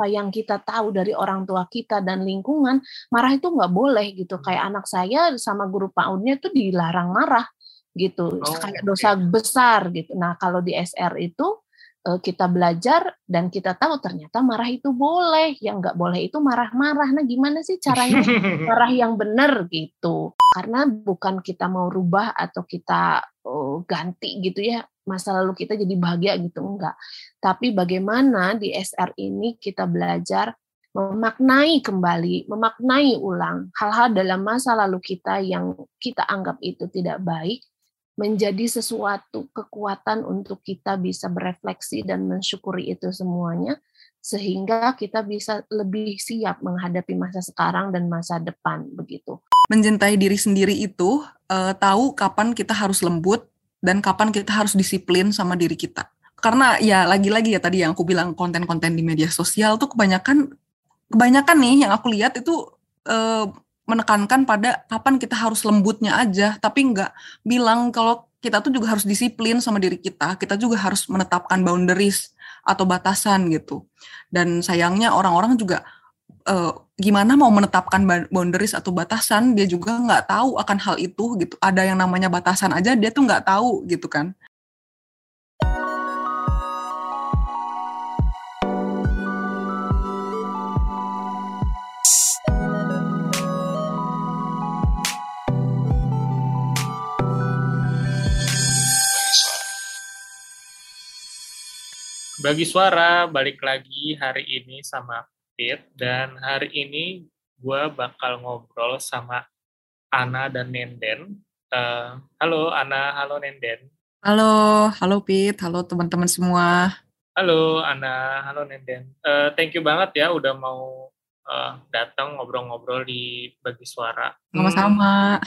apa yang kita tahu dari orang tua kita dan lingkungan, marah itu nggak boleh gitu. Kayak anak saya sama guru PAUD-nya itu dilarang marah gitu, oh, kayak dosa okay. besar gitu. Nah kalau di SR itu eh, kita belajar dan kita tahu ternyata marah itu boleh, yang nggak boleh itu marah-marah. Nah gimana sih caranya marah yang benar gitu? Karena bukan kita mau rubah atau kita oh, ganti gitu ya masa lalu kita jadi bahagia gitu enggak. Tapi bagaimana di SR ini kita belajar memaknai kembali, memaknai ulang hal-hal dalam masa lalu kita yang kita anggap itu tidak baik menjadi sesuatu kekuatan untuk kita bisa berefleksi dan mensyukuri itu semuanya sehingga kita bisa lebih siap menghadapi masa sekarang dan masa depan begitu. Mencintai diri sendiri itu uh, tahu kapan kita harus lembut dan kapan kita harus disiplin sama diri kita. Karena ya lagi-lagi ya tadi yang aku bilang konten-konten di media sosial tuh kebanyakan kebanyakan nih yang aku lihat itu uh, menekankan pada kapan kita harus lembutnya aja, tapi nggak bilang kalau kita tuh juga harus disiplin sama diri kita, kita juga harus menetapkan boundaries atau batasan gitu. Dan sayangnya orang-orang juga uh, gimana mau menetapkan boundaries atau batasan, dia juga nggak tahu akan hal itu gitu. Ada yang namanya batasan aja dia tuh nggak tahu gitu kan. Bagi suara balik lagi hari ini sama Pit dan hari ini gue bakal ngobrol sama Ana dan Nenden. Uh, halo Ana, halo Nenden. Halo, halo Pit, halo teman-teman semua. Halo Ana, halo Nenden. Uh, thank you banget ya udah mau uh, datang ngobrol-ngobrol di Bagi Suara. Sama-sama. Hmm,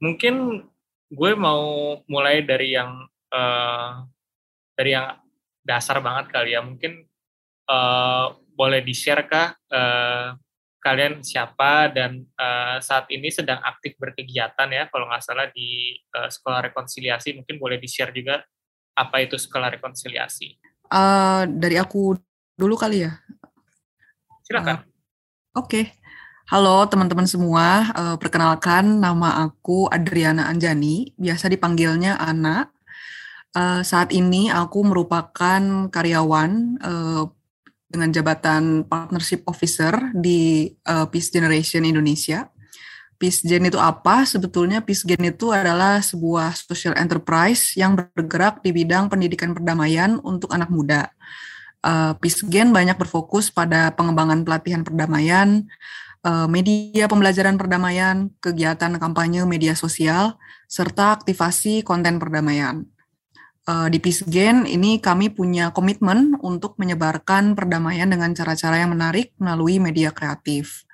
mungkin gue mau mulai dari yang uh, dari yang dasar banget kali ya. Mungkin uh, boleh di-share kah uh, kalian siapa dan uh, saat ini sedang aktif berkegiatan ya kalau nggak salah di uh, sekolah rekonsiliasi mungkin boleh di-share juga apa itu sekolah rekonsiliasi. Uh, dari aku dulu kali ya. Silakan. Uh, Oke. Okay. Halo teman-teman semua, uh, perkenalkan nama aku Adriana Anjani, biasa dipanggilnya Ana. Uh, saat ini aku merupakan karyawan uh, dengan jabatan Partnership Officer di uh, Peace Generation Indonesia. Peace Gen itu apa? Sebetulnya Peace Gen itu adalah sebuah social enterprise yang bergerak di bidang pendidikan perdamaian untuk anak muda. Uh, Peace Gen banyak berfokus pada pengembangan pelatihan perdamaian, uh, media pembelajaran perdamaian, kegiatan kampanye media sosial, serta aktivasi konten perdamaian di Peace Gain ini kami punya komitmen untuk menyebarkan perdamaian dengan cara-cara yang menarik melalui media kreatif.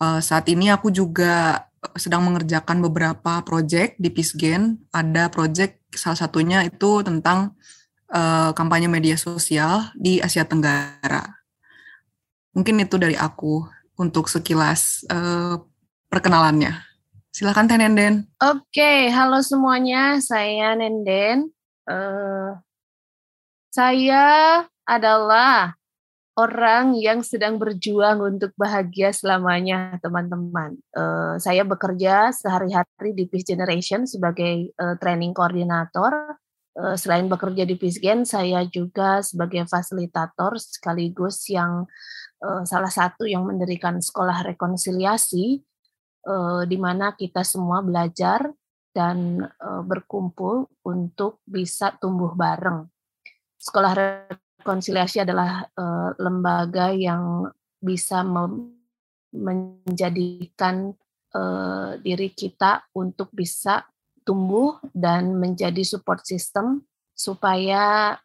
Uh, saat ini aku juga sedang mengerjakan beberapa proyek di Peace Gain. Ada proyek salah satunya itu tentang kampanye media sosial di Asia Tenggara. Mungkin itu dari aku untuk sekilas perkenalannya. Silakan Teh Nenden. Oke, halo semuanya. Saya Nenden. Uh, saya adalah orang yang sedang berjuang untuk bahagia selamanya, teman-teman. Uh, saya bekerja sehari-hari di Peace Generation sebagai uh, training koordinator. Uh, selain bekerja di Peace Gen, saya juga sebagai fasilitator sekaligus yang uh, salah satu yang mendirikan sekolah rekonsiliasi, uh, di mana kita semua belajar dan uh, berkumpul untuk bisa tumbuh bareng. Sekolah rekonsiliasi adalah uh, lembaga yang bisa menjadikan uh, diri kita untuk bisa tumbuh dan menjadi support system supaya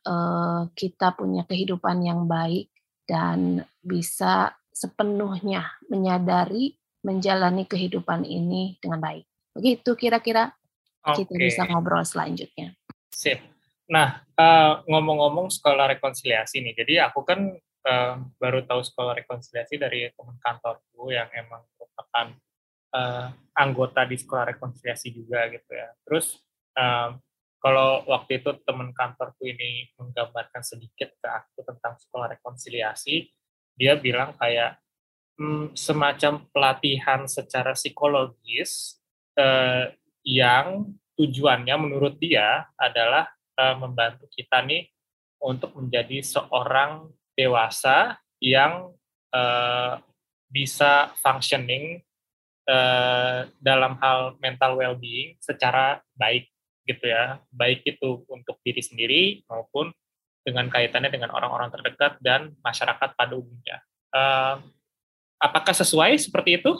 kita punya kehidupan yang baik dan bisa sepenuhnya menyadari menjalani kehidupan ini dengan baik. Begitu kira-kira okay. kita bisa ngobrol selanjutnya. Sip. Nah, uh, ngomong-ngomong sekolah rekonsiliasi nih, jadi aku kan uh, baru tahu sekolah rekonsiliasi dari teman kantorku yang emang merupakan uh, anggota di sekolah rekonsiliasi juga gitu ya. Terus uh, kalau waktu itu teman kantorku ini menggambarkan sedikit ke aku tentang sekolah rekonsiliasi, dia bilang kayak hmm, semacam pelatihan secara psikologis eh, yang tujuannya menurut dia adalah eh, membantu kita nih untuk menjadi seorang dewasa yang eh, bisa functioning eh, dalam hal mental well-being secara baik gitu ya, baik itu untuk diri sendiri maupun dengan kaitannya dengan orang-orang terdekat dan masyarakat pada umumnya. Uh, apakah sesuai seperti itu?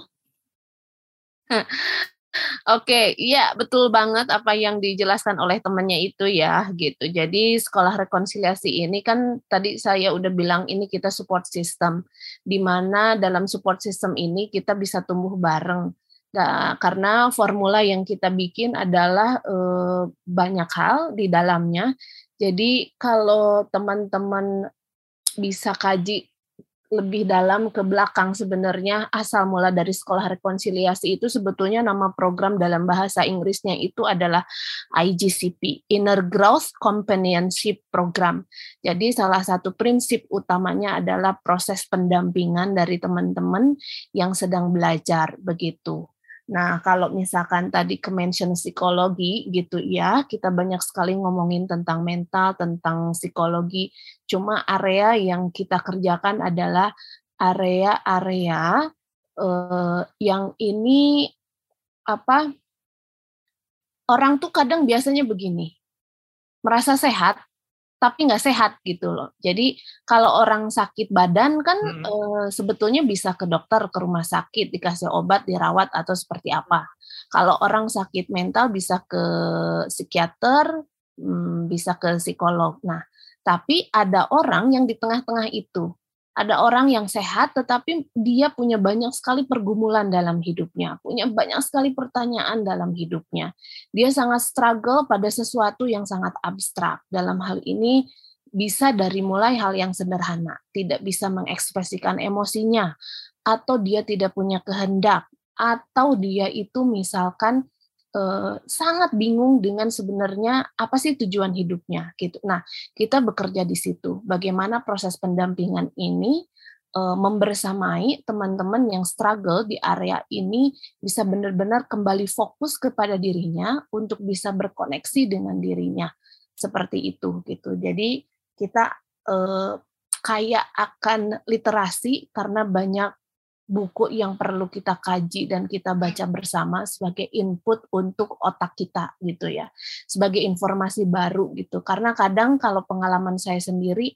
Oke, iya betul banget apa yang dijelaskan oleh temannya itu ya gitu. Jadi sekolah rekonsiliasi ini kan tadi saya udah bilang ini kita support system di mana dalam support system ini kita bisa tumbuh bareng. Nah, karena formula yang kita bikin adalah eh, banyak hal di dalamnya. Jadi kalau teman-teman bisa kaji lebih dalam ke belakang sebenarnya asal mula dari sekolah rekonsiliasi itu sebetulnya nama program dalam bahasa Inggrisnya itu adalah IGCP Inner Growth Companionship Program. Jadi salah satu prinsip utamanya adalah proses pendampingan dari teman-teman yang sedang belajar begitu. Nah, kalau misalkan tadi ke mention psikologi gitu ya, kita banyak sekali ngomongin tentang mental, tentang psikologi. Cuma area yang kita kerjakan adalah area-area eh, yang ini apa? Orang tuh kadang biasanya begini, merasa sehat, tapi nggak sehat gitu loh. Jadi kalau orang sakit badan kan hmm. e, sebetulnya bisa ke dokter, ke rumah sakit, dikasih obat, dirawat atau seperti apa. Kalau orang sakit mental bisa ke psikiater, hmm, bisa ke psikolog. Nah, tapi ada orang yang di tengah-tengah itu ada orang yang sehat tetapi dia punya banyak sekali pergumulan dalam hidupnya, punya banyak sekali pertanyaan dalam hidupnya. Dia sangat struggle pada sesuatu yang sangat abstrak. Dalam hal ini bisa dari mulai hal yang sederhana, tidak bisa mengekspresikan emosinya atau dia tidak punya kehendak atau dia itu misalkan eh, sangat bingung dengan sebenarnya apa sih tujuan hidupnya gitu. Nah, kita bekerja di situ. Bagaimana proses pendampingan ini eh, membersamai teman-teman yang struggle di area ini bisa benar-benar kembali fokus kepada dirinya untuk bisa berkoneksi dengan dirinya seperti itu gitu. Jadi kita eh, kayak akan literasi karena banyak buku yang perlu kita kaji dan kita baca bersama sebagai input untuk otak kita gitu ya. Sebagai informasi baru gitu. Karena kadang kalau pengalaman saya sendiri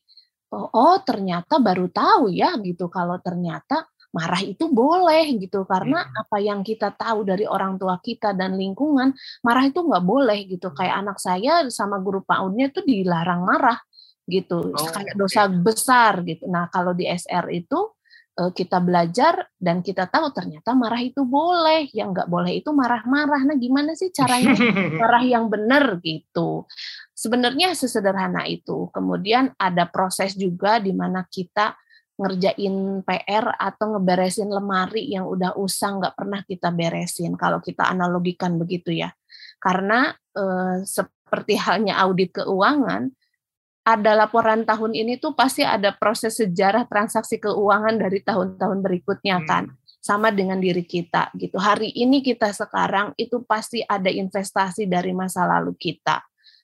oh, oh ternyata baru tahu ya gitu. Kalau ternyata marah itu boleh gitu. Karena hmm. apa yang kita tahu dari orang tua kita dan lingkungan marah itu nggak boleh gitu. Kayak anak saya sama guru PAUD-nya itu dilarang marah gitu. Oh, kayak dosa besar gitu. Nah kalau di SR itu kita belajar dan kita tahu ternyata marah itu boleh, yang nggak boleh itu marah-marah. Nah, gimana sih caranya marah yang benar gitu? Sebenarnya sesederhana itu. Kemudian ada proses juga di mana kita ngerjain PR atau ngeberesin lemari yang udah usang nggak pernah kita beresin. Kalau kita analogikan begitu ya, karena eh, seperti halnya audit keuangan, ada laporan tahun ini tuh pasti ada proses sejarah transaksi keuangan dari tahun-tahun berikutnya hmm. kan sama dengan diri kita gitu. Hari ini kita sekarang itu pasti ada investasi dari masa lalu kita.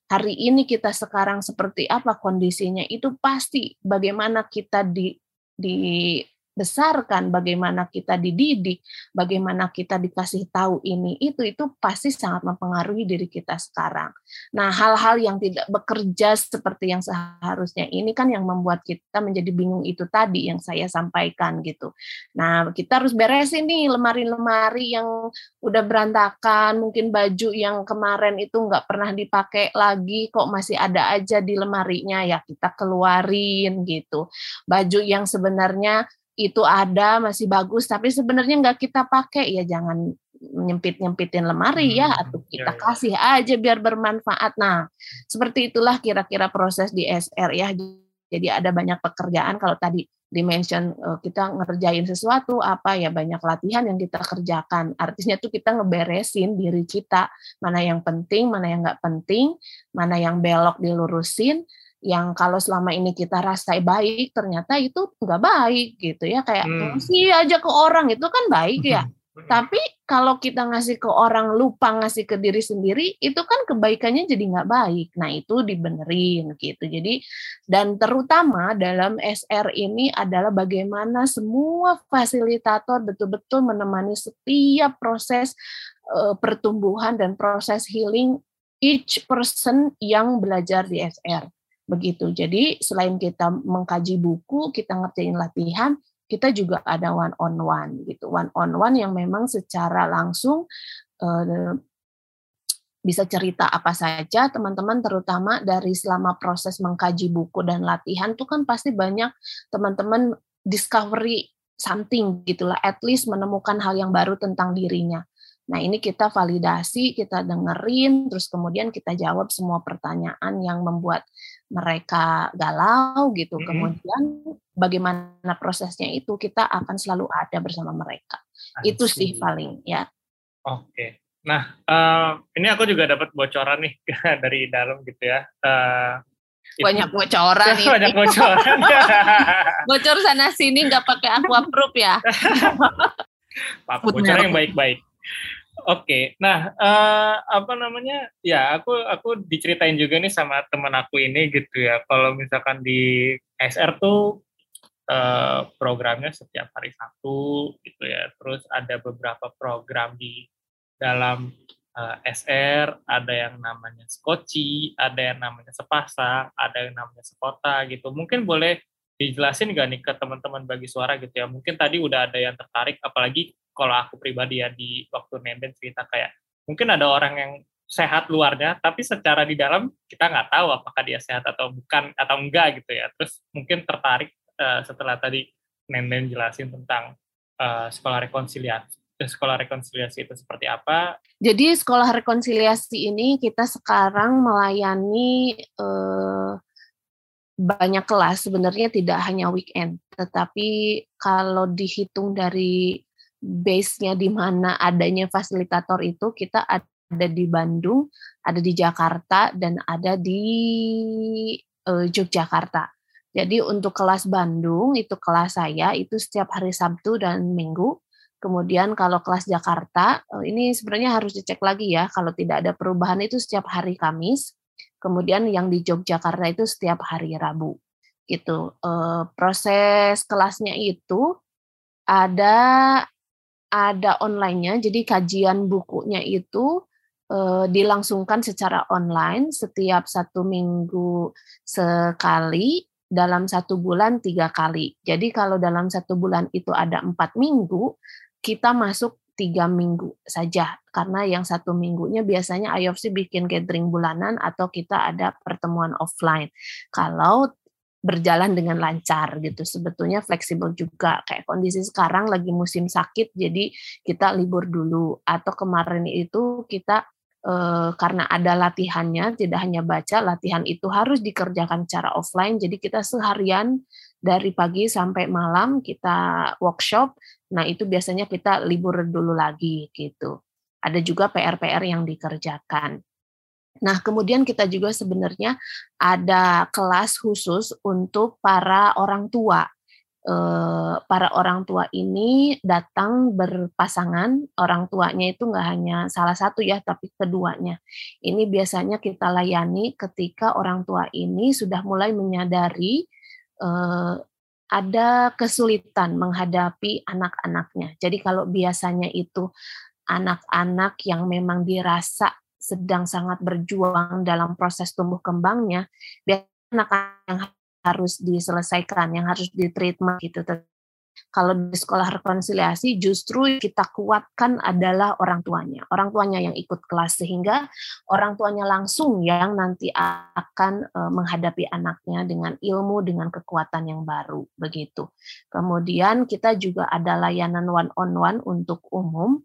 Hari ini kita sekarang seperti apa kondisinya itu pasti bagaimana kita di di besarkan, bagaimana kita dididik, bagaimana kita dikasih tahu ini, itu itu pasti sangat mempengaruhi diri kita sekarang. Nah, hal-hal yang tidak bekerja seperti yang seharusnya ini kan yang membuat kita menjadi bingung itu tadi yang saya sampaikan gitu. Nah, kita harus beresin nih lemari-lemari yang udah berantakan, mungkin baju yang kemarin itu nggak pernah dipakai lagi, kok masih ada aja di lemarinya, ya kita keluarin gitu. Baju yang sebenarnya itu ada masih bagus tapi sebenarnya nggak kita pakai. Ya jangan nyempit nyempitin lemari ya hmm, atau kita ya, ya. kasih aja biar bermanfaat. Nah seperti itulah kira-kira proses di SR ya. Jadi ada banyak pekerjaan. Kalau tadi dimension eh, kita ngerjain sesuatu apa ya banyak latihan yang kita kerjakan. Artinya tuh kita ngeberesin diri kita. Mana yang penting mana yang nggak penting mana yang belok dilurusin yang kalau selama ini kita rasa baik ternyata itu nggak baik gitu ya. Kayak hmm. ngasih aja ke orang itu kan baik ya. Hmm. tapi kalau kita ngasih ke orang lupa ngasih ke diri sendiri itu kan kebaikannya jadi nggak baik. Nah itu dibenerin gitu. Jadi dan terutama dalam SR ini adalah bagaimana semua fasilitator betul-betul menemani setiap proses uh, pertumbuhan dan proses healing each person yang belajar di SR begitu. Jadi selain kita mengkaji buku, kita ngerjain latihan, kita juga ada one on one gitu. One on one yang memang secara langsung eh, bisa cerita apa saja teman-teman terutama dari selama proses mengkaji buku dan latihan tuh kan pasti banyak teman-teman discovery something gitulah at least menemukan hal yang baru tentang dirinya Nah, ini kita validasi, kita dengerin, terus kemudian kita jawab semua pertanyaan yang membuat mereka galau gitu. Mm-hmm. Kemudian bagaimana prosesnya itu kita akan selalu ada bersama mereka. Asli. Itu sih paling ya. Oke. Nah, uh, ini aku juga dapat bocoran nih dari dalam gitu ya. Uh, banyak bocoran nih. banyak bocoran. Bocor sana sini nggak pakai aqua proof ya. Pak, bocoran yang baik-baik. Oke, nah uh, apa namanya? Ya, aku aku diceritain juga nih sama teman aku ini gitu ya. Kalau misalkan di SR tuh uh, programnya setiap hari Sabtu gitu ya. Terus ada beberapa program di dalam uh, eh, SR, ada yang namanya skoci, ada yang namanya sepasang, ada yang namanya sekota gitu. Mungkin boleh dijelasin gak nih ke teman-teman bagi suara gitu ya. Mungkin tadi udah ada yang tertarik, apalagi kalau aku pribadi ya di waktu Nenden cerita kayak mungkin ada orang yang sehat luarnya tapi secara di dalam kita nggak tahu apakah dia sehat atau bukan atau enggak gitu ya terus mungkin tertarik uh, setelah tadi Nenden jelasin tentang uh, sekolah rekonsiliasi eh, sekolah rekonsiliasi itu seperti apa jadi sekolah rekonsiliasi ini kita sekarang melayani uh, banyak kelas sebenarnya tidak hanya weekend, tetapi kalau dihitung dari base-nya di mana adanya fasilitator itu kita ada di Bandung, ada di Jakarta dan ada di uh, Yogyakarta. Jadi untuk kelas Bandung itu kelas saya itu setiap hari Sabtu dan Minggu. Kemudian kalau kelas Jakarta ini sebenarnya harus dicek lagi ya kalau tidak ada perubahan itu setiap hari Kamis. Kemudian yang di Yogyakarta itu setiap hari Rabu. Gitu. proses kelasnya itu ada ada online-nya, jadi kajian bukunya itu eh, dilangsungkan secara online setiap satu minggu sekali dalam satu bulan tiga kali. Jadi kalau dalam satu bulan itu ada empat minggu, kita masuk tiga minggu saja karena yang satu minggunya biasanya IOFC bikin gathering bulanan atau kita ada pertemuan offline. Kalau berjalan dengan lancar gitu. Sebetulnya fleksibel juga kayak kondisi sekarang lagi musim sakit jadi kita libur dulu atau kemarin itu kita eh, karena ada latihannya tidak hanya baca latihan itu harus dikerjakan secara offline jadi kita seharian dari pagi sampai malam kita workshop. Nah, itu biasanya kita libur dulu lagi gitu. Ada juga PR-PR yang dikerjakan. Nah, kemudian kita juga sebenarnya ada kelas khusus untuk para orang tua. Eh, para orang tua ini datang berpasangan, orang tuanya itu nggak hanya salah satu ya, tapi keduanya. Ini biasanya kita layani ketika orang tua ini sudah mulai menyadari eh, ada kesulitan menghadapi anak-anaknya. Jadi kalau biasanya itu anak-anak yang memang dirasa sedang sangat berjuang dalam proses tumbuh kembangnya, biasanya yang harus diselesaikan, yang harus ditreatment gitu. Kalau di sekolah rekonsiliasi justru kita kuatkan adalah orang tuanya. Orang tuanya yang ikut kelas sehingga orang tuanya langsung yang nanti akan eh, menghadapi anaknya dengan ilmu dengan kekuatan yang baru begitu. Kemudian kita juga ada layanan one on one untuk umum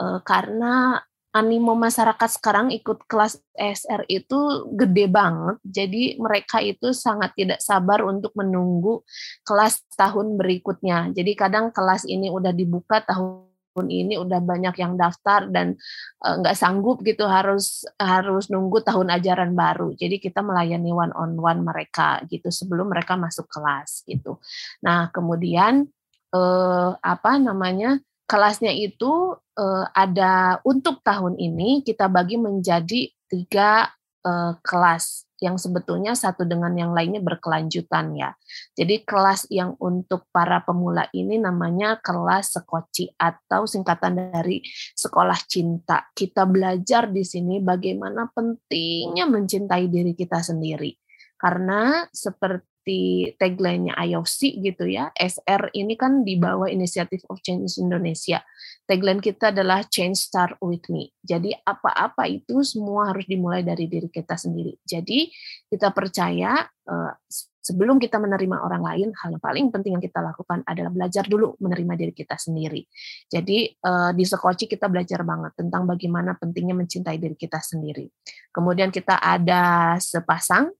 eh, karena animo masyarakat sekarang ikut kelas SR itu gede banget. Jadi mereka itu sangat tidak sabar untuk menunggu kelas tahun berikutnya. Jadi kadang kelas ini udah dibuka tahun ini udah banyak yang daftar dan nggak uh, sanggup gitu harus harus nunggu tahun ajaran baru. Jadi kita melayani one on one mereka gitu sebelum mereka masuk kelas gitu. Nah kemudian uh, apa namanya kelasnya itu uh, ada untuk tahun ini kita bagi menjadi tiga uh, kelas yang sebetulnya satu dengan yang lainnya berkelanjutan ya. Jadi kelas yang untuk para pemula ini namanya kelas sekoci atau singkatan dari sekolah cinta. Kita belajar di sini bagaimana pentingnya mencintai diri kita sendiri. Karena seperti seperti tagline-nya IOC gitu ya. SR ini kan di bawah Initiative of Change Indonesia. Tagline kita adalah Change Start With Me. Jadi apa-apa itu semua harus dimulai dari diri kita sendiri. Jadi kita percaya eh, sebelum kita menerima orang lain, hal yang paling penting yang kita lakukan adalah belajar dulu menerima diri kita sendiri. Jadi eh, di Sekoci kita belajar banget tentang bagaimana pentingnya mencintai diri kita sendiri. Kemudian kita ada sepasang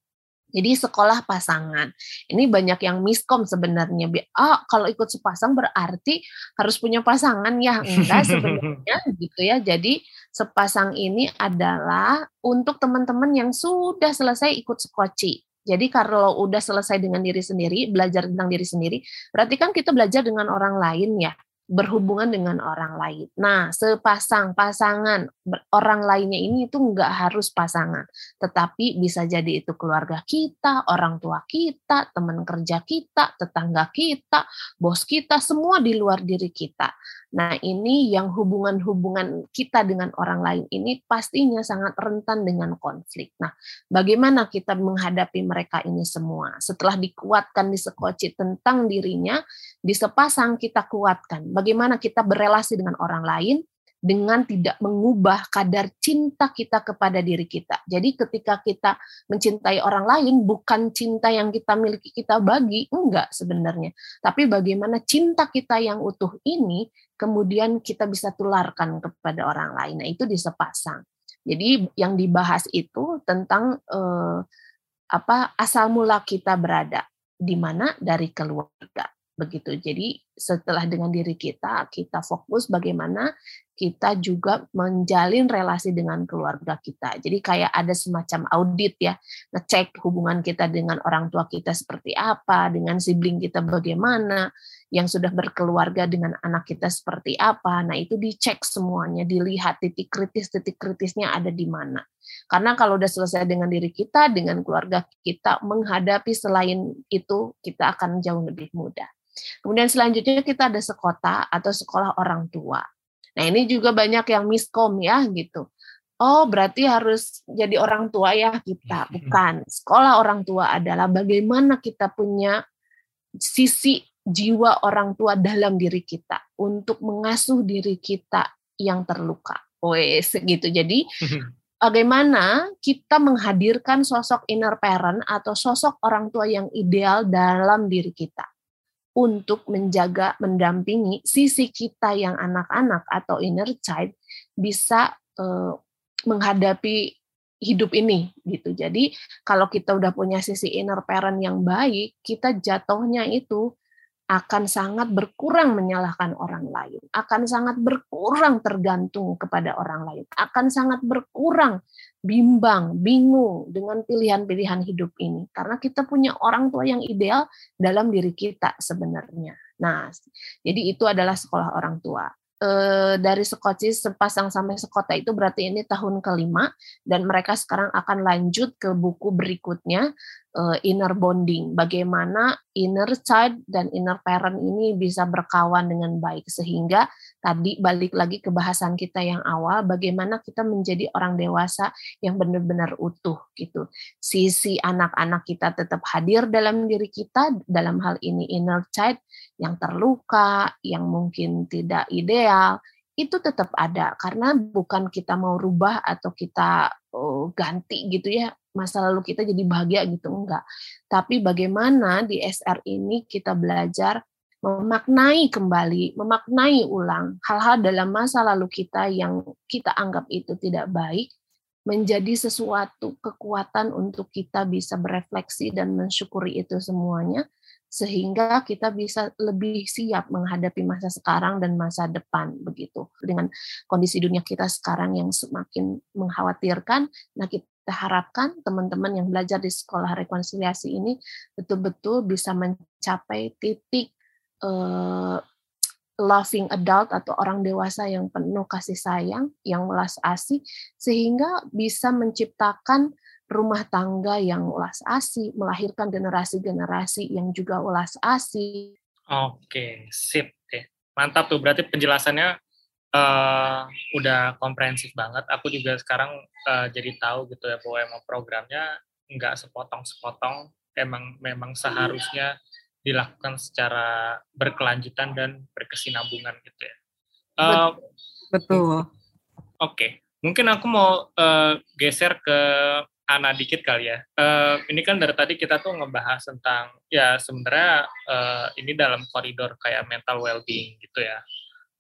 jadi sekolah pasangan. Ini banyak yang miskom sebenarnya. Ah, kalau ikut sepasang berarti harus punya pasangan ya. Enggak sebenarnya gitu ya. Jadi sepasang ini adalah untuk teman-teman yang sudah selesai ikut sekoci. Jadi kalau udah selesai dengan diri sendiri, belajar tentang diri sendiri, berarti kan kita belajar dengan orang lain ya berhubungan dengan orang lain. Nah, sepasang pasangan orang lainnya ini itu nggak harus pasangan, tetapi bisa jadi itu keluarga kita, orang tua kita, teman kerja kita, tetangga kita, bos kita, semua di luar diri kita. Nah, ini yang hubungan-hubungan kita dengan orang lain ini pastinya sangat rentan dengan konflik. Nah, bagaimana kita menghadapi mereka ini semua? Setelah dikuatkan di sekoci tentang dirinya, di sepasang kita kuatkan. Bagaimana kita berelasi dengan orang lain, dengan tidak mengubah kadar cinta kita kepada diri kita. Jadi ketika kita mencintai orang lain bukan cinta yang kita miliki kita bagi, enggak sebenarnya. Tapi bagaimana cinta kita yang utuh ini kemudian kita bisa tularkan kepada orang lain. Nah, itu disepasang. Jadi yang dibahas itu tentang eh, apa asal mula kita berada di mana dari keluarga begitu. Jadi setelah dengan diri kita kita fokus bagaimana kita juga menjalin relasi dengan keluarga kita. Jadi kayak ada semacam audit ya, ngecek hubungan kita dengan orang tua kita seperti apa, dengan sibling kita bagaimana, yang sudah berkeluarga dengan anak kita seperti apa. Nah, itu dicek semuanya, dilihat titik kritis-titik kritisnya ada di mana. Karena kalau udah selesai dengan diri kita, dengan keluarga kita, menghadapi selain itu, kita akan jauh lebih mudah. Kemudian selanjutnya kita ada sekota atau sekolah orang tua. Nah, ini juga banyak yang miskom ya gitu. Oh, berarti harus jadi orang tua ya kita. Bukan. Sekolah orang tua adalah bagaimana kita punya sisi jiwa orang tua dalam diri kita untuk mengasuh diri kita yang terluka. Wes gitu. Jadi bagaimana kita menghadirkan sosok inner parent atau sosok orang tua yang ideal dalam diri kita untuk menjaga, mendampingi sisi kita yang anak-anak atau inner child bisa uh, menghadapi hidup ini gitu. Jadi kalau kita udah punya sisi inner parent yang baik, kita jatuhnya itu akan sangat berkurang menyalahkan orang lain, akan sangat berkurang tergantung kepada orang lain, akan sangat berkurang bimbang, bingung dengan pilihan-pilihan hidup ini karena kita punya orang tua yang ideal dalam diri kita sebenarnya. Nah, jadi itu adalah sekolah orang tua. E, dari sekoci sepasang sampai sekota itu berarti ini tahun kelima dan mereka sekarang akan lanjut ke buku berikutnya uh, inner bonding, bagaimana inner child dan inner parent ini bisa berkawan dengan baik sehingga tadi balik lagi ke bahasan kita yang awal bagaimana kita menjadi orang dewasa yang benar-benar utuh gitu. Sisi anak-anak kita tetap hadir dalam diri kita dalam hal ini inner child yang terluka, yang mungkin tidak ideal, itu tetap ada karena bukan kita mau rubah atau kita oh, ganti gitu ya masa lalu kita jadi bahagia gitu enggak. Tapi bagaimana di SR ini kita belajar memaknai kembali, memaknai ulang hal-hal dalam masa lalu kita yang kita anggap itu tidak baik menjadi sesuatu kekuatan untuk kita bisa berefleksi dan mensyukuri itu semuanya sehingga kita bisa lebih siap menghadapi masa sekarang dan masa depan begitu. Dengan kondisi dunia kita sekarang yang semakin mengkhawatirkan nah kita harapkan teman-teman yang belajar di sekolah rekonsiliasi ini betul-betul bisa mencapai titik uh, loving adult atau orang dewasa yang penuh kasih sayang, yang welas asih, sehingga bisa menciptakan rumah tangga yang ulas asih, melahirkan generasi-generasi yang juga ulas asih. Oke, sip deh. Mantap tuh, berarti penjelasannya uh, udah komprehensif banget. Aku juga sekarang uh, jadi tahu gitu ya bahwa emang programnya nggak sepotong-sepotong, emang memang seharusnya dilakukan secara berkelanjutan dan berkesinambungan gitu ya. Uh, Betul. Oke, okay. mungkin aku mau uh, geser ke Ana dikit kali ya. Uh, ini kan dari tadi kita tuh ngebahas tentang ya sebenarnya uh, ini dalam koridor kayak mental well-being gitu ya.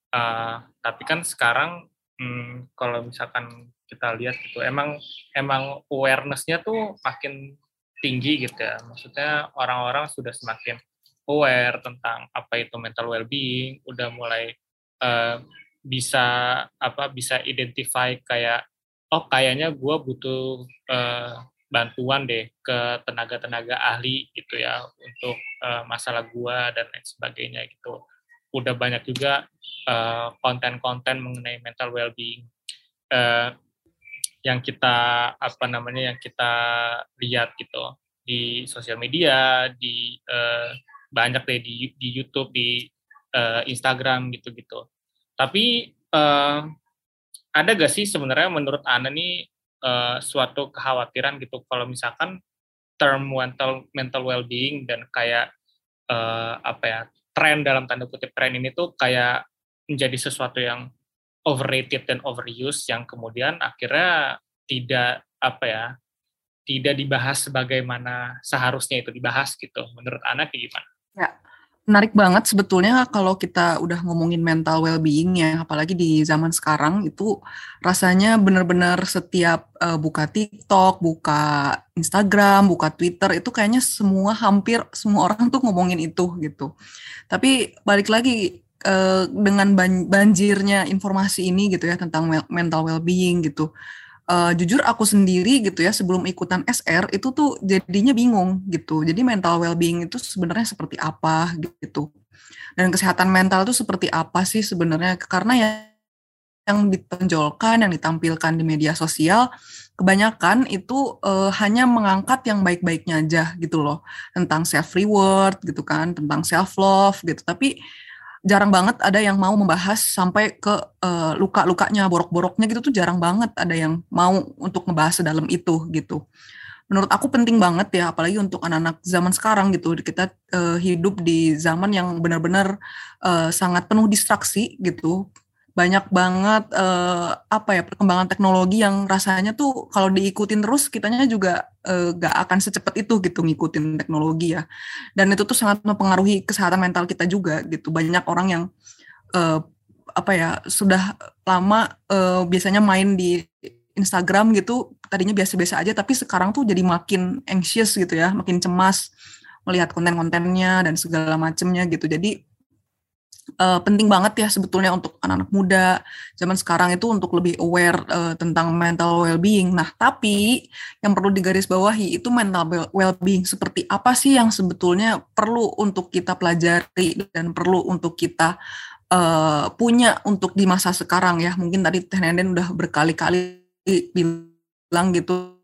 Uh, tapi kan sekarang hmm, kalau misalkan kita lihat gitu, emang emang awareness-nya tuh makin tinggi gitu ya. Maksudnya orang-orang sudah semakin aware tentang apa itu mental well-being, udah mulai uh, bisa apa bisa identify kayak oh kayaknya gue butuh uh, bantuan deh ke tenaga-tenaga ahli gitu ya untuk uh, masalah gue dan lain sebagainya gitu. Udah banyak juga konten-konten uh, mengenai mental well-being uh, yang kita apa namanya yang kita lihat gitu di sosial media, di uh, banyak deh di di YouTube, di uh, Instagram gitu-gitu. Tapi uh, ada gak sih sebenarnya menurut Ana nih uh, suatu kekhawatiran gitu kalau misalkan term mental mental well-being dan kayak uh, apa ya tren dalam tanda kutip tren ini tuh kayak menjadi sesuatu yang overrated dan overuse yang kemudian akhirnya tidak apa ya tidak dibahas sebagaimana seharusnya itu dibahas gitu menurut Ana kayak gimana? Ya, menarik banget sebetulnya kalau kita udah ngomongin mental well-being ya, apalagi di zaman sekarang itu rasanya benar-benar setiap uh, buka TikTok, buka Instagram, buka Twitter itu kayaknya semua hampir semua orang tuh ngomongin itu gitu. Tapi balik lagi uh, dengan banjirnya informasi ini gitu ya tentang mental well-being gitu uh, jujur aku sendiri gitu ya sebelum ikutan SR itu tuh jadinya bingung gitu. Jadi mental well-being itu sebenarnya seperti apa gitu. Dan kesehatan mental itu seperti apa sih sebenarnya? Karena ya yang ditonjolkan, yang ditampilkan di media sosial, kebanyakan itu uh, hanya mengangkat yang baik-baiknya aja gitu loh, tentang self reward gitu kan, tentang self love gitu. Tapi jarang banget ada yang mau membahas sampai ke uh, luka-lukanya, borok-boroknya gitu tuh jarang banget ada yang mau untuk ngebahas dalam itu gitu. Menurut aku penting banget ya, apalagi untuk anak-anak zaman sekarang gitu. Kita uh, hidup di zaman yang benar-benar uh, sangat penuh distraksi gitu banyak banget uh, apa ya perkembangan teknologi yang rasanya tuh kalau diikutin terus kitanya juga uh, gak akan secepat itu gitu ngikutin teknologi ya. Dan itu tuh sangat mempengaruhi kesehatan mental kita juga gitu. Banyak orang yang uh, apa ya sudah lama uh, biasanya main di Instagram gitu tadinya biasa-biasa aja tapi sekarang tuh jadi makin anxious gitu ya makin cemas melihat konten-kontennya dan segala macemnya gitu. Jadi uh, penting banget ya sebetulnya untuk anak-anak muda zaman sekarang itu untuk lebih aware uh, tentang mental well-being. Nah, tapi yang perlu digarisbawahi itu mental well-being seperti apa sih yang sebetulnya perlu untuk kita pelajari dan perlu untuk kita uh, punya untuk di masa sekarang ya. Mungkin tadi Teh Nenden udah berkali-kali bilang gitu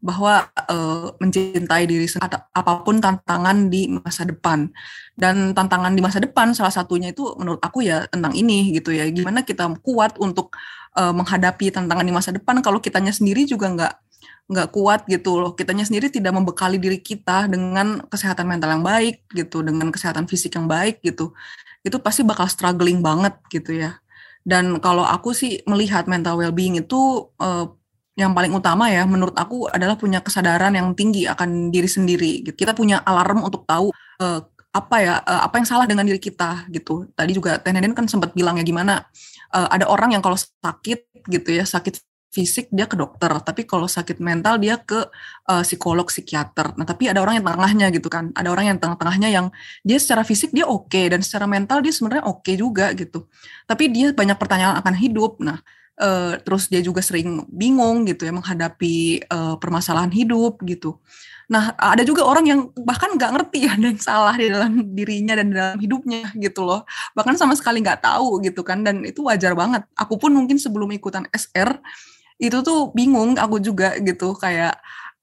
bahwa uh, mencintai diri sendiri apa pun tantangan di masa depan. Dan tantangan di masa depan salah satunya itu menurut aku ya tentang ini gitu ya. Gimana kita kuat untuk uh, menghadapi tantangan di masa depan kalau kitanya sendiri juga nggak nggak kuat gitu loh. Kitanya sendiri tidak membekali diri kita dengan kesehatan mental yang baik gitu dengan kesehatan fisik yang baik gitu. Itu pasti bakal struggling banget gitu ya. Dan kalau aku sih melihat mental well-being itu uh, yang paling utama ya menurut aku adalah punya kesadaran yang tinggi akan diri sendiri. Gitu. Kita punya alarm untuk tahu uh, apa ya uh, apa yang salah dengan diri kita gitu. Tadi juga Teh kan sempat bilang ya gimana uh, ada orang yang kalau sakit gitu ya sakit fisik dia ke dokter, tapi kalau sakit mental dia ke uh, psikolog, psikiater. Nah, tapi ada orang yang tengahnya gitu kan. Ada orang yang tengah-tengahnya yang dia secara fisik dia oke okay, dan secara mental dia sebenarnya oke okay juga gitu. Tapi dia banyak pertanyaan akan hidup. Nah, uh, terus dia juga sering bingung gitu ya menghadapi uh, permasalahan hidup gitu. Nah, ada juga orang yang bahkan nggak ngerti ada yang salah di dalam dirinya dan dalam hidupnya gitu loh. Bahkan sama sekali nggak tahu gitu kan, dan itu wajar banget. Aku pun mungkin sebelum ikutan SR, itu tuh bingung aku juga gitu, kayak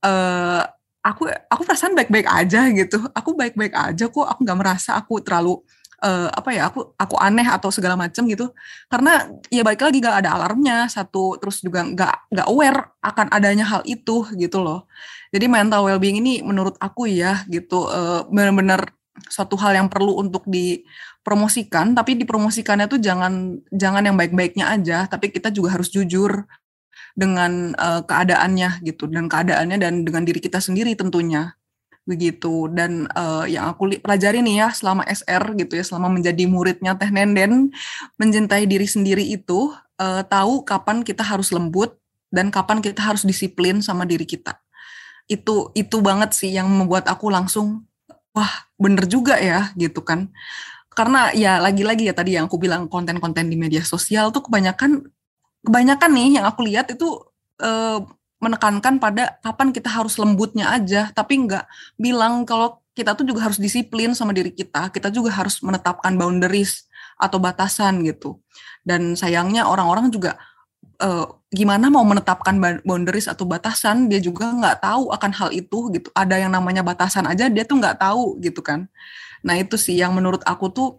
uh, aku aku perasaan baik-baik aja gitu. Aku baik-baik aja kok, aku nggak merasa aku terlalu uh, apa ya aku aku aneh atau segala macam gitu. Karena ya balik lagi gak ada alarmnya satu terus juga nggak nggak aware akan adanya hal itu gitu loh. Jadi mental well-being ini menurut aku ya gitu uh, benar-benar suatu hal yang perlu untuk dipromosikan. Tapi dipromosikannya tuh jangan jangan yang baik-baiknya aja tapi kita juga harus jujur dengan uh, keadaannya gitu dan keadaannya dan dengan diri kita sendiri tentunya begitu. Dan uh, yang aku pelajari nih ya selama SR gitu ya selama menjadi muridnya Teh Nenden mencintai diri sendiri itu uh, tahu kapan kita harus lembut dan kapan kita harus disiplin sama diri kita. Itu itu banget sih yang membuat aku langsung wah bener juga ya gitu kan. Karena ya lagi-lagi ya tadi yang aku bilang konten-konten di media sosial tuh kebanyakan kebanyakan nih yang aku lihat itu uh, menekankan pada kapan kita harus lembutnya aja, tapi nggak bilang kalau kita tuh juga harus disiplin sama diri kita, kita juga harus menetapkan boundaries atau batasan gitu. Dan sayangnya orang-orang juga uh, gimana mau menetapkan boundaries atau batasan, dia juga nggak tahu akan hal itu gitu. Ada yang namanya batasan aja dia tuh nggak tahu gitu kan. Nah itu sih yang menurut aku tuh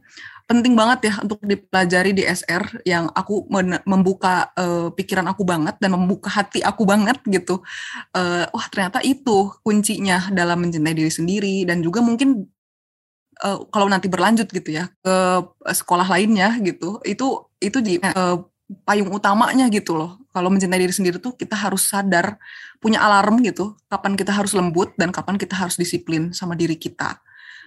penting banget ya untuk dipelajari di SR yang aku membuka uh, pikiran aku banget dan membuka hati aku banget gitu. Uh, wah ternyata itu kuncinya dalam mencintai diri sendiri dan juga mungkin uh, kalau nanti berlanjut gitu ya ke sekolah lainnya gitu. Itu itu di uh, payung utamanya gitu loh. Kalau mencintai diri sendiri tuh kita harus sadar punya alarm gitu, kapan kita harus lembut dan kapan kita harus disiplin sama diri kita.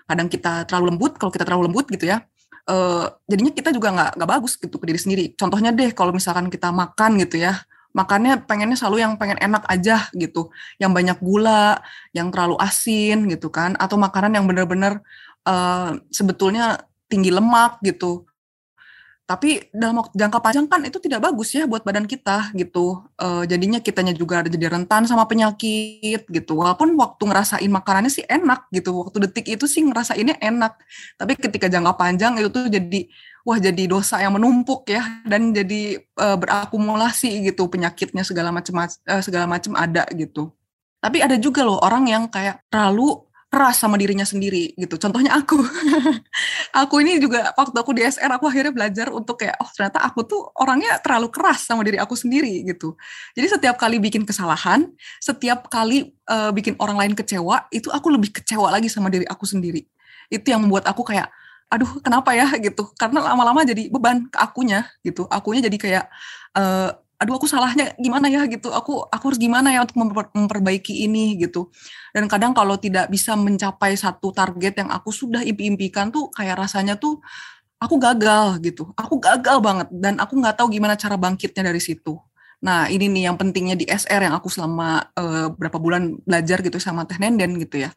Kadang kita terlalu lembut, kalau kita terlalu lembut gitu ya, uh, jadinya kita juga nggak nggak bagus gitu ke diri sendiri. Contohnya deh kalau misalkan kita makan gitu ya, makannya pengennya selalu yang pengen enak aja gitu, yang banyak gula, yang terlalu asin gitu kan, atau makanan yang benar-benar uh, sebetulnya tinggi lemak gitu tapi dalam jangka panjang kan itu tidak bagus ya buat badan kita gitu. Uh, jadinya kitanya juga jadi rentan sama penyakit gitu. Walaupun waktu ngerasain makanannya sih enak gitu. Waktu detik itu sih ngerasainnya enak. Tapi ketika jangka panjang itu tuh jadi wah jadi dosa yang menumpuk ya dan jadi uh, berakumulasi gitu penyakitnya segala macam uh, segala macam ada gitu. Tapi ada juga loh orang yang kayak terlalu keras sama dirinya sendiri gitu. Contohnya aku. aku ini juga waktu aku di SR aku akhirnya belajar untuk kayak oh ternyata aku tuh orangnya terlalu keras sama diri aku sendiri gitu. Jadi setiap kali bikin kesalahan, setiap kali uh, bikin orang lain kecewa, itu aku lebih kecewa lagi sama diri aku sendiri. Itu yang membuat aku kayak aduh kenapa ya gitu. Karena lama-lama jadi beban ke akunya gitu. Akunya jadi kayak uh, aduh aku salahnya gimana ya gitu. Aku aku harus gimana ya untuk memper, memperbaiki ini gitu. Dan kadang kalau tidak bisa mencapai satu target yang aku sudah impi-impikan tuh kayak rasanya tuh aku gagal gitu. Aku gagal banget dan aku nggak tahu gimana cara bangkitnya dari situ. Nah ini nih yang pentingnya di SR yang aku selama uh, berapa bulan belajar gitu sama Teh Nenden gitu ya.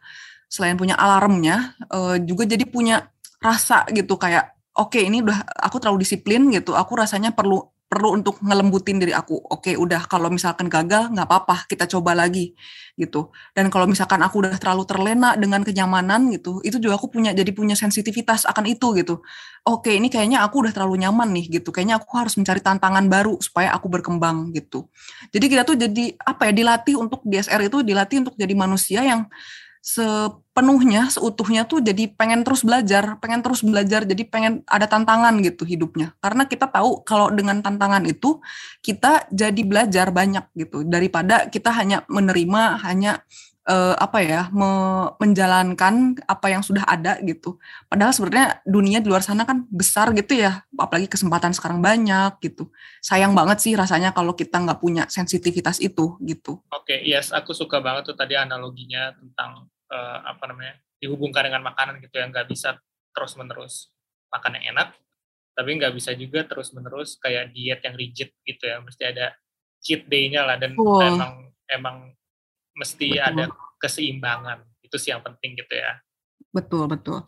Selain punya alarmnya uh, juga jadi punya rasa gitu kayak oke okay, ini udah aku terlalu disiplin gitu. Aku rasanya perlu perlu untuk ngelembutin diri aku. Oke, udah kalau misalkan gagal nggak apa-apa, kita coba lagi gitu. Dan kalau misalkan aku udah terlalu terlena dengan kenyamanan gitu, itu juga aku punya jadi punya sensitivitas akan itu gitu. Oke, ini kayaknya aku udah terlalu nyaman nih gitu. Kayaknya aku harus mencari tantangan baru supaya aku berkembang gitu. Jadi kita tuh jadi apa ya dilatih untuk DSR itu dilatih untuk jadi manusia yang sepenuhnya, seutuhnya tuh jadi pengen terus belajar, pengen terus belajar, jadi pengen ada tantangan gitu hidupnya. Karena kita tahu kalau dengan tantangan itu kita jadi belajar banyak gitu daripada kita hanya menerima hanya uh, apa ya me menjalankan apa yang sudah ada gitu. Padahal sebenarnya dunia di luar sana kan besar gitu ya, apalagi kesempatan sekarang banyak gitu. Sayang banget sih rasanya kalau kita nggak punya sensitivitas itu gitu. Oke, okay, yes, aku suka banget tuh tadi analoginya tentang uh, apa namanya dihubungkan dengan makanan gitu yang nggak bisa terus menerus makan yang enak tapi nggak bisa juga terus menerus kayak diet yang rigid gitu ya mesti ada cheat day-nya lah dan oh. emang emang mesti betul. ada keseimbangan itu sih yang penting gitu ya betul betul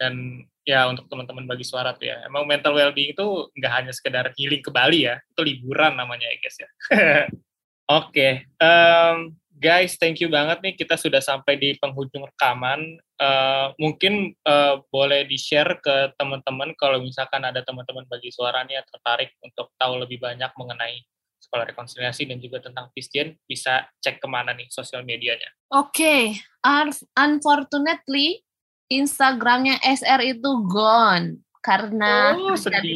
dan ya untuk teman-teman bagi suara tuh ya emang mental well-being itu nggak hanya sekedar healing ke Bali ya itu liburan namanya ya guys ya oke okay. um, guys thank you banget nih kita sudah sampai di penghujung rekaman uh, mungkin uh, boleh di share ke teman-teman kalau misalkan ada teman-teman bagi suara nih yang tertarik untuk tahu lebih banyak mengenai sekolah rekonsiliasi dan juga tentang Pisjen bisa cek ke mana nih sosial medianya oke okay. unfortunately Instagramnya SR itu gone karena oh,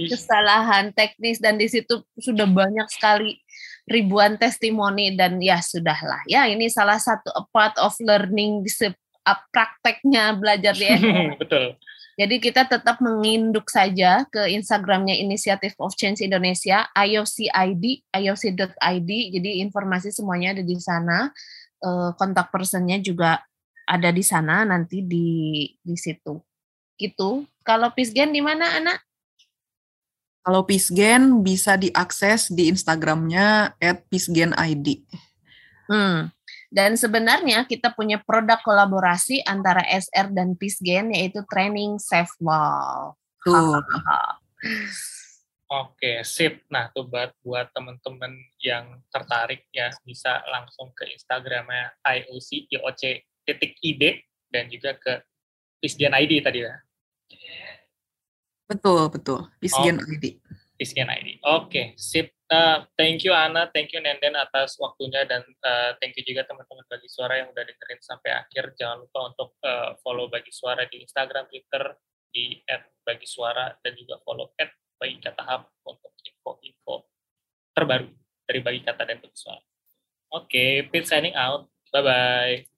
kesalahan teknis dan di situ sudah banyak sekali ribuan testimoni dan ya sudahlah ya ini salah satu part of learning prakteknya belajar di SR. Betul. Jadi kita tetap menginduk saja ke Instagramnya Initiative of Change Indonesia, IOCID, IOC.id. Jadi informasi semuanya ada di sana. Eh, kontak personnya juga ada di sana nanti di di situ. Gitu. Kalau Pisgen di mana, Anak? Kalau Pisgen bisa diakses di Instagramnya @pisgenid. Hmm. Dan sebenarnya kita punya produk kolaborasi antara SR dan Pisgen yaitu training safe wall. Tuh. Oke, sip. Nah, tuh buat buat teman-teman yang tertarik ya bisa langsung ke Instagramnya IOC IOC titik id dan juga ke Pisgen ID tadi ya. Betul, betul. Pisgen oh, ID. Pisgen ID. Oke, sip. Uh, thank you Ana, thank you Nenden atas waktunya dan uh, thank you juga teman-teman bagi suara yang udah dengerin sampai akhir. Jangan lupa untuk uh, follow bagi suara di Instagram, Twitter di @bagi_suara dan juga follow @bagi kata hub untuk info-info terbaru dari bagi kata dan bagi suara. Oke, okay, Pit signing out. Bye bye.